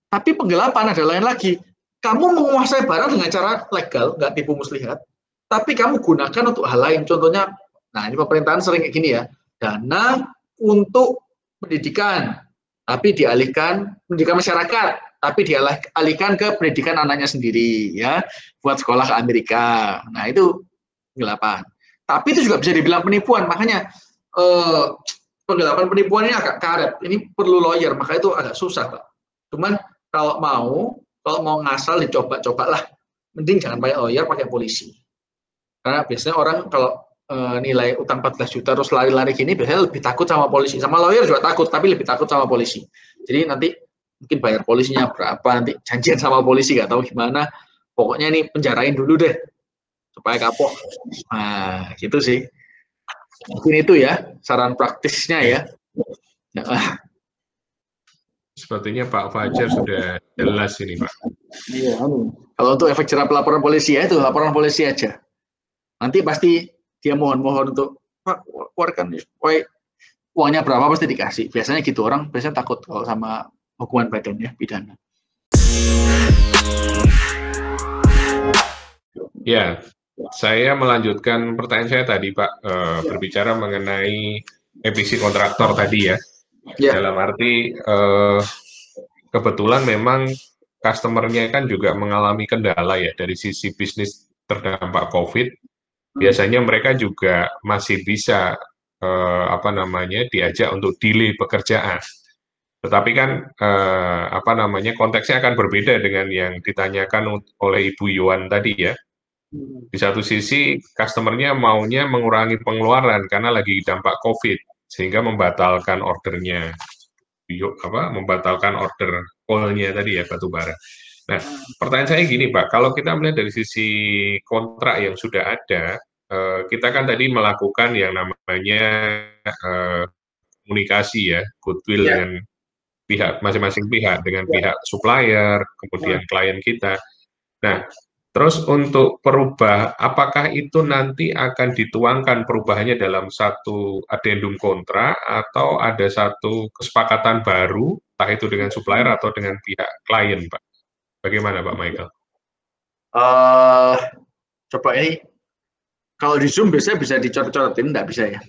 Tapi penggelapan ada lain lagi. Kamu menguasai barang dengan cara legal, nggak tipu muslihat, tapi kamu gunakan untuk hal lain. Contohnya, nah ini pemerintahan sering kayak gini ya, dana untuk pendidikan, tapi dialihkan pendidikan masyarakat, tapi dialihkan ke pendidikan anaknya sendiri ya, buat sekolah ke Amerika. Nah itu penggelapan. Tapi itu juga bisa dibilang penipuan, makanya eh, penggelapan penipuan ini agak karet. Ini perlu lawyer, maka itu agak susah, Pak. Cuman kalau mau, kalau mau ngasal dicoba-cobalah. Mending jangan pakai lawyer, pakai polisi. Karena biasanya orang kalau e, nilai utang 14 juta terus lari-lari gini biasanya lebih takut sama polisi. Sama lawyer juga takut, tapi lebih takut sama polisi. Jadi nanti mungkin bayar polisinya berapa, nanti janjian sama polisi nggak tahu gimana. Pokoknya ini penjarain dulu deh supaya kapok. Nah, gitu sih. Mungkin itu ya saran praktisnya ya. Nah. Sepertinya Pak Fajar sudah jelas ini Pak. Iya. Kalau untuk efek jerah pelaporan polisi ya itu laporan polisi aja. Nanti pasti dia mohon-mohon untuk Pak keluarkan uangnya berapa pasti dikasih. Biasanya gitu orang biasanya takut kalau sama hukuman badan ya pidana. Ya, saya melanjutkan pertanyaan saya tadi Pak uh, berbicara mengenai EPC kontraktor tadi ya. ya. Dalam arti uh, kebetulan memang customer-nya kan juga mengalami kendala ya dari sisi bisnis terdampak COVID biasanya mereka juga masih bisa eh, apa namanya diajak untuk delay pekerjaan. Tetapi kan eh, apa namanya konteksnya akan berbeda dengan yang ditanyakan oleh Ibu Yuan tadi ya. Hmm. Di satu sisi customernya maunya mengurangi pengeluaran karena lagi dampak COVID sehingga membatalkan ordernya, apa membatalkan order call-nya tadi ya batu bara. Nah, pertanyaan saya gini Pak, kalau kita melihat dari sisi kontrak yang sudah ada, eh, kita kan tadi melakukan yang namanya eh, komunikasi ya, goodwill ya. dengan pihak masing-masing pihak, dengan ya. pihak supplier, kemudian ya. klien kita. Nah, terus untuk perubah, apakah itu nanti akan dituangkan perubahannya dalam satu adendum kontra atau ada satu kesepakatan baru, entah itu dengan supplier atau dengan pihak klien, Pak? Bagaimana, Pak Michael? Uh, coba ini kalau di Zoom biasanya bisa dicoret-coretin, enggak bisa ya.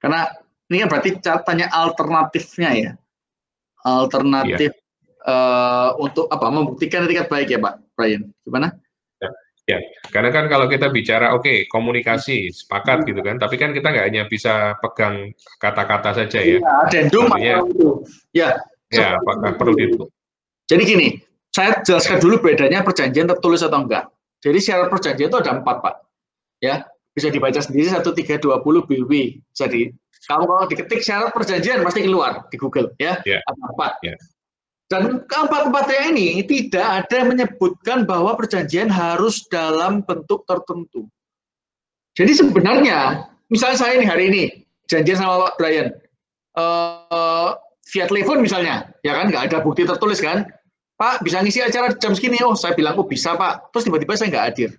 Karena ini kan berarti catanya alternatifnya ya. Alternatif ya. Uh, untuk apa? Membuktikan etikat baik ya Pak Brian. Gimana? Ya, ya. karena kan kalau kita bicara oke okay, komunikasi sepakat gitu kan, tapi kan kita nggak hanya bisa pegang kata-kata saja ya. Iya, adendum itu. Ya. Ya, apakah perlu itu? Jadi gini, saya jelaskan dulu bedanya perjanjian tertulis atau enggak. Jadi syarat perjanjian itu ada empat, Pak ya bisa dibaca sendiri 1320 BW. Jadi kalau kalau diketik syarat perjanjian pasti keluar di Google ya. Yeah. Apa? Yeah. Dan keempat-empatnya ini tidak ada menyebutkan bahwa perjanjian harus dalam bentuk tertentu. Jadi sebenarnya, misalnya saya ini hari ini janjian sama Pak Brian, uh, via telepon misalnya, ya kan nggak ada bukti tertulis kan, Pak bisa ngisi acara jam segini, oh saya bilang oh bisa Pak, terus tiba-tiba saya nggak hadir.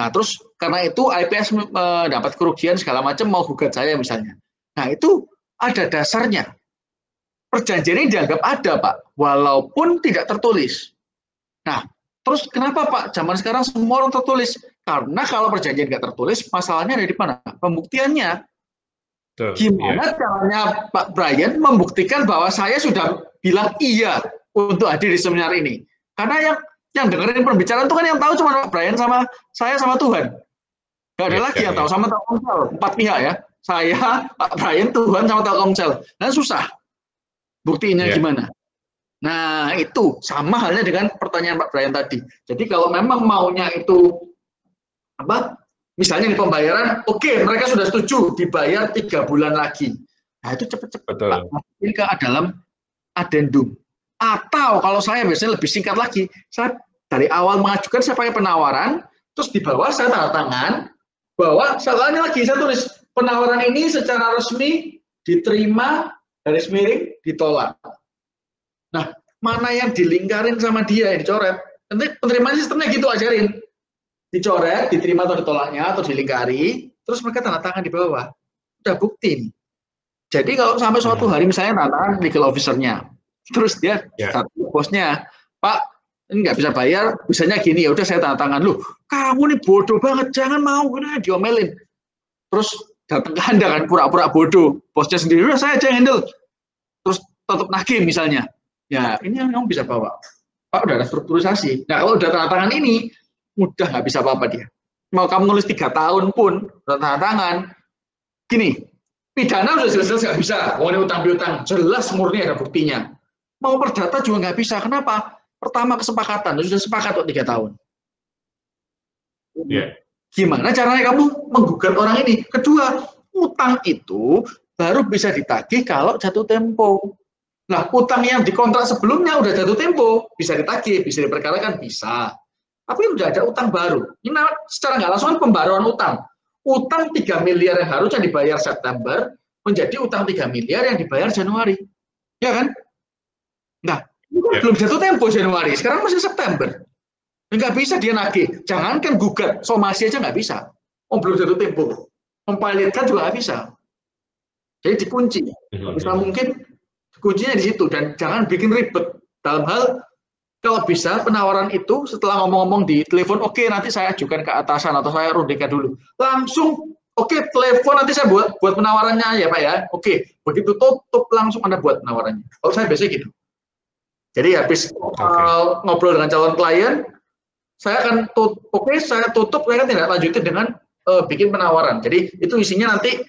Nah, terus karena itu IPS mendapat kerugian segala macam mau gugat saya misalnya. Nah, itu ada dasarnya. Perjanjian ini dianggap ada, Pak, walaupun tidak tertulis. Nah, terus kenapa, Pak? Zaman sekarang semua orang tertulis. Karena kalau perjanjian tidak tertulis, masalahnya ada di mana? Pembuktiannya. Tuh, Gimana iya. caranya Pak Brian membuktikan bahwa saya sudah bilang iya untuk hadir di seminar ini? Karena yang yang dengerin pembicaraan itu kan yang tahu cuma Pak Brian sama saya sama Tuhan. Gak ada ya, lagi yang ya. tahu sama Telkomsel. Empat pihak ya. Saya, Pak Brian, Tuhan sama Telkomsel. Dan susah. Buktinya ya. gimana? Nah, itu sama halnya dengan pertanyaan Pak Brian tadi. Jadi kalau memang maunya itu apa? Misalnya di pembayaran, oke, okay, mereka sudah setuju dibayar tiga bulan lagi. Nah, itu cepat-cepat Ini ke dalam adendum. Atau kalau saya biasanya lebih singkat lagi, saya dari awal mengajukan saya pakai penawaran, terus di bawah saya tanda tangan bahwa soalnya lagi saya tulis penawaran ini secara resmi diterima garis miring ditolak. Nah, mana yang dilingkarin sama dia yang dicoret? Nanti penerimaan sistemnya gitu ajarin. Dicoret, diterima atau ditolaknya atau dilingkari, terus mereka tanda tangan di bawah. Udah bukti nih. Jadi kalau sampai suatu hmm. hari misalnya tanda tangan legal officer-nya, terus dia yeah. satu bosnya, Pak, ini nggak bisa bayar, bisanya gini ya udah saya tanda tangan lu. Kamu nih bodoh banget, jangan mau nah, diomelin. Terus datang ke anda kan pura-pura bodoh, bosnya sendiri udah saya aja handle. Terus tetap nagih misalnya, ya ini yang kamu bisa bawa. Pak udah ada strukturisasi. Nah kalau udah tanda tangan ini, mudah nggak bisa apa-apa dia. Mau kamu nulis tiga tahun pun udah tanda tangan, gini, pidana udah jelas-jelas nggak bisa. Mau utang piutang jelas murni ada buktinya. Mau perdata juga nggak bisa. Kenapa? Pertama kesepakatan, sudah sepakat kok tiga tahun. Yeah. Gimana caranya kamu menggugat orang ini? Kedua, utang itu baru bisa ditagih kalau jatuh tempo. Nah, utang yang dikontrak sebelumnya udah jatuh tempo, bisa ditagih, bisa diperkarakan, bisa. Tapi udah ada utang baru. Ini secara nggak langsung pembaruan utang. Utang 3 miliar yang harusnya dibayar September menjadi utang 3 miliar yang dibayar Januari. Ya kan? Nah, Ya. Belum jatuh tempo Januari, sekarang masih September. Enggak bisa dia nagih. Jangankan gugat, somasi aja nggak bisa. Oh belum jatuh tempo. Mempilotkan juga nggak bisa. Jadi dikunci. Mhm. Bisa mungkin kuncinya di situ dan jangan bikin ribet dalam hal kalau bisa penawaran itu setelah ngomong-ngomong di telepon, oke okay, nanti saya ajukan ke atasan atau saya rundikan dulu. Langsung oke okay, telepon nanti saya buat buat penawarannya ya Pak ya. Oke, okay, begitu tutup langsung Anda buat penawarannya. Kalau saya biasanya gitu. Jadi habis okay. uh, ngobrol dengan calon klien, saya akan tutup, oke okay, saya tutup, saya kan tidak lanjutin dengan uh, bikin penawaran. Jadi itu isinya nanti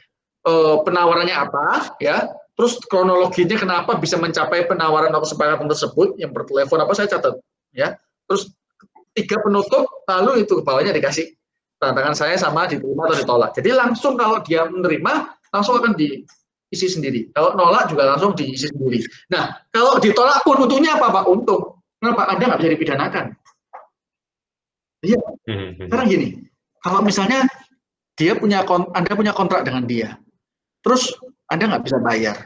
uh, penawarannya apa, ya, terus kronologinya kenapa bisa mencapai penawaran atau kesepakatan tersebut, yang bertelepon apa saya catat, ya. Terus tiga penutup, lalu itu ke bawahnya dikasih tantangan saya sama diterima atau ditolak. Jadi langsung kalau dia menerima, langsung akan di isi sendiri. Kalau nolak juga langsung diisi sendiri. Nah, kalau ditolak pun untungnya apa Pak? Untung. Kenapa? Anda nggak bisa dipidanakan. Iya. Hmm. Karena gini, kalau misalnya dia punya Anda punya kontrak dengan dia, terus Anda nggak bisa bayar.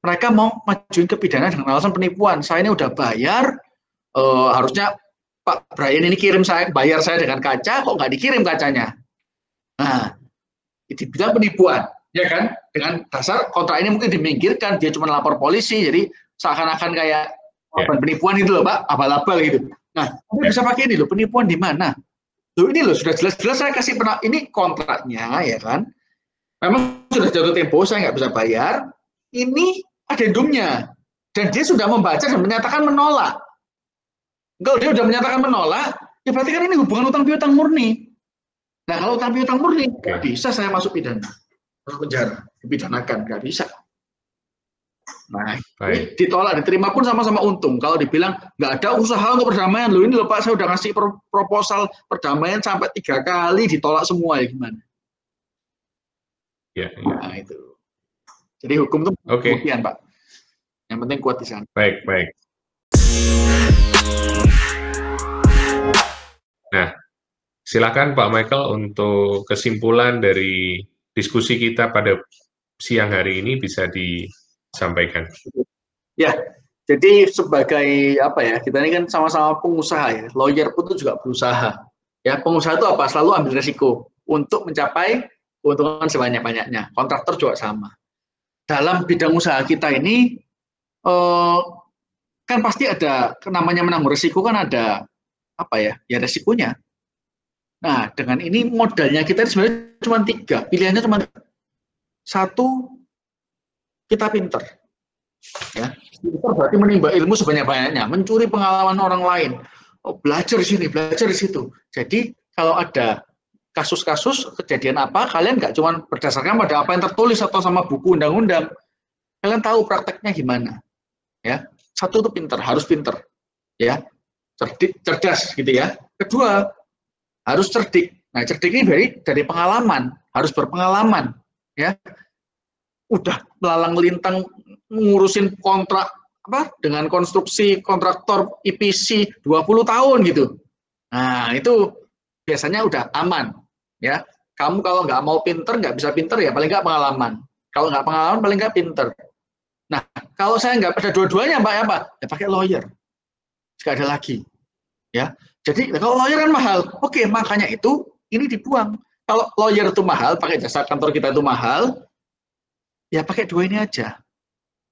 Mereka mau majuin ke pidana dengan alasan penipuan. Saya ini udah bayar, uh, harusnya Pak Brian ini kirim saya, bayar saya dengan kaca, kok nggak dikirim kacanya? Nah, itu bisa penipuan, ya kan? Dengan dasar kontrak ini mungkin diminggirkan, dia cuma lapor polisi, jadi seakan-akan kayak yeah. penipuan itu loh, Pak, abal-abal gitu. Nah, Anda bisa pakai ini loh, penipuan di mana? Loh ini loh, sudah jelas-jelas saya kasih pernah, ini kontraknya, ya kan? Memang sudah jatuh tempo, saya nggak bisa bayar. Ini adendumnya. Dan dia sudah membaca dan menyatakan menolak. Kalau dia sudah menyatakan menolak, ya berarti kan ini hubungan utang piutang murni. Nah kalau utang piutang murni, nggak bisa saya masuk pidana, penjara, dipidanakan, nggak bisa. Nah, Baik. ditolak, diterima pun sama-sama untung. Kalau dibilang nggak ada usaha untuk perdamaian, loh ini loh Pak, saya udah ngasih proposal perdamaian sampai tiga kali ditolak semua ya gimana? Ya, ya. Nah itu. Jadi hukum itu okay. kemudian Pak. Yang penting kuat di sana. Baik, baik. Nah, silakan Pak Michael untuk kesimpulan dari diskusi kita pada siang hari ini bisa disampaikan. Ya, jadi sebagai apa ya, kita ini kan sama-sama pengusaha ya, lawyer pun itu juga berusaha. Ya, pengusaha itu apa? Selalu ambil resiko untuk mencapai keuntungan sebanyak-banyaknya. Kontraktor juga sama. Dalam bidang usaha kita ini, eh, kan pasti ada namanya menanggung resiko kan ada apa ya ya resikonya nah dengan ini modalnya kita sebenarnya cuma tiga. Pilihannya cuma satu kita pinter. Ya. Pinter berarti menimba ilmu sebanyak banyaknya mencuri pengalaman orang lain. Oh, belajar di sini belajar di situ. Jadi kalau ada kasus-kasus kejadian apa kalian nggak cuma berdasarkan pada apa yang tertulis atau sama buku undang-undang. Kalian tahu prakteknya gimana. Ya. Satu itu pinter harus pinter. Ya. Cerdik, cerdas gitu ya. Kedua, harus cerdik. Nah, cerdik ini dari dari pengalaman, harus berpengalaman, ya. Udah melalang lintang ngurusin kontrak apa dengan konstruksi kontraktor IPC 20 tahun gitu. Nah, itu biasanya udah aman, ya. Kamu kalau nggak mau pinter, nggak bisa pinter ya paling nggak pengalaman. Kalau nggak pengalaman, paling nggak pinter. Nah, kalau saya nggak ada dua-duanya, Mbak, ya Pak, ya pakai lawyer. Ada lagi ya. Jadi kalau lawyer kan mahal oke makanya itu ini dibuang. Kalau lawyer itu mahal pakai jasa kantor kita itu mahal ya pakai dua ini aja.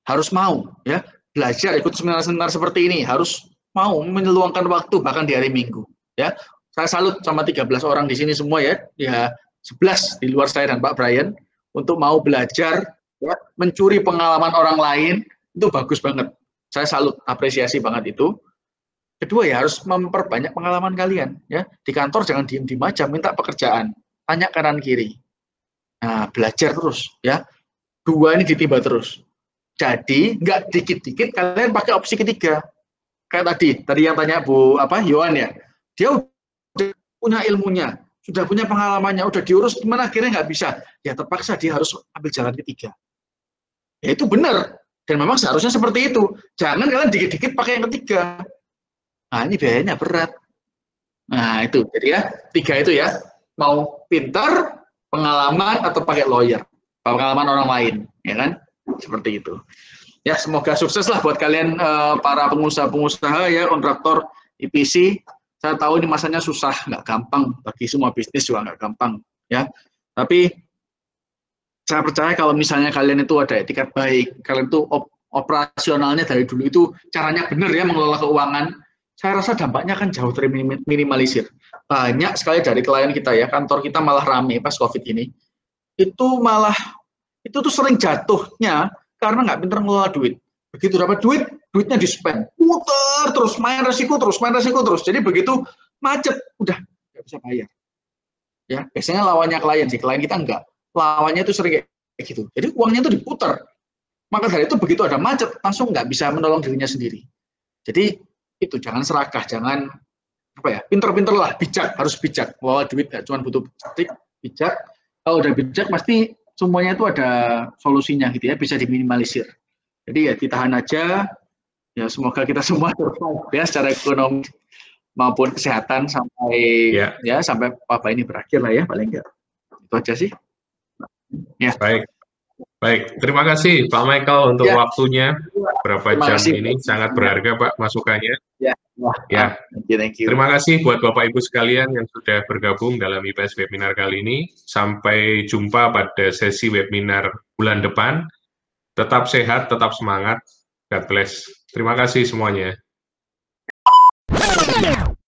Harus mau ya. Belajar ikut seminar-seminar seperti ini harus mau meluangkan waktu bahkan di hari Minggu ya. Saya salut sama 13 orang di sini semua ya. Ya 11 di luar saya dan Pak Brian untuk mau belajar ya, mencuri pengalaman orang lain itu bagus banget. Saya salut apresiasi banget itu Kedua ya harus memperbanyak pengalaman kalian ya. Di kantor jangan diem-diem aja minta pekerjaan. Tanya kanan kiri. Nah, belajar terus ya. Dua ini ditimba terus. Jadi nggak dikit-dikit kalian pakai opsi ketiga. Kayak tadi, tadi yang tanya Bu apa Yohan ya. Dia udah punya ilmunya, sudah punya pengalamannya, udah diurus gimana akhirnya nggak bisa. Ya terpaksa dia harus ambil jalan ketiga. Ya itu benar. Dan memang seharusnya seperti itu. Jangan kalian dikit-dikit pakai yang ketiga. Nah, ini biayanya berat. Nah, itu. Jadi ya, tiga itu ya. Mau pintar, pengalaman, atau pakai lawyer. Pengalaman orang lain. Ya kan? Seperti itu. Ya, semoga sukses lah buat kalian uh, para pengusaha-pengusaha ya, kontraktor IPC. Saya tahu ini masanya susah, nggak gampang. Bagi semua bisnis juga nggak gampang. ya. Tapi saya percaya kalau misalnya kalian itu ada etikat baik, kalian itu op operasionalnya dari dulu itu caranya benar ya mengelola keuangan, saya rasa dampaknya kan jauh terminimalisir. Banyak sekali dari klien kita ya, kantor kita malah rame pas COVID ini. Itu malah, itu tuh sering jatuhnya karena nggak pinter ngelola duit. Begitu dapat duit, duitnya di-spend. Puter terus, main resiko terus, main resiko terus. Jadi begitu macet, udah nggak bisa bayar. Ya, biasanya lawannya klien sih, klien kita enggak. Lawannya itu sering kayak gitu. Jadi uangnya itu diputar. Maka dari itu begitu ada macet, langsung nggak bisa menolong dirinya sendiri. Jadi itu jangan serakah, jangan apa ya, pinter-pinter lah, bijak, harus bijak. Bahwa duit gak cuma butuh bijak, bijak. Kalau udah bijak pasti semuanya itu ada solusinya gitu ya, bisa diminimalisir. Jadi ya ditahan aja, ya semoga kita semua ya secara ekonomi maupun kesehatan sampai ya, ya sampai apa ini berakhir lah ya paling enggak. Itu aja sih. Ya. Baik. Baik, terima kasih Pak Michael untuk Ya. waktunya. Berapa Terima jam kasih. ini sangat berharga Pak masukannya. Ya, wah, Ya. thank you, thank you. Terima kasih buat Bapak Ibu sekalian yang sudah bergabung dalam IPS webinar kali ini. Sampai jumpa pada sesi webinar bulan depan. Tetap sehat, tetap semangat. God bless. Terima kasih semuanya.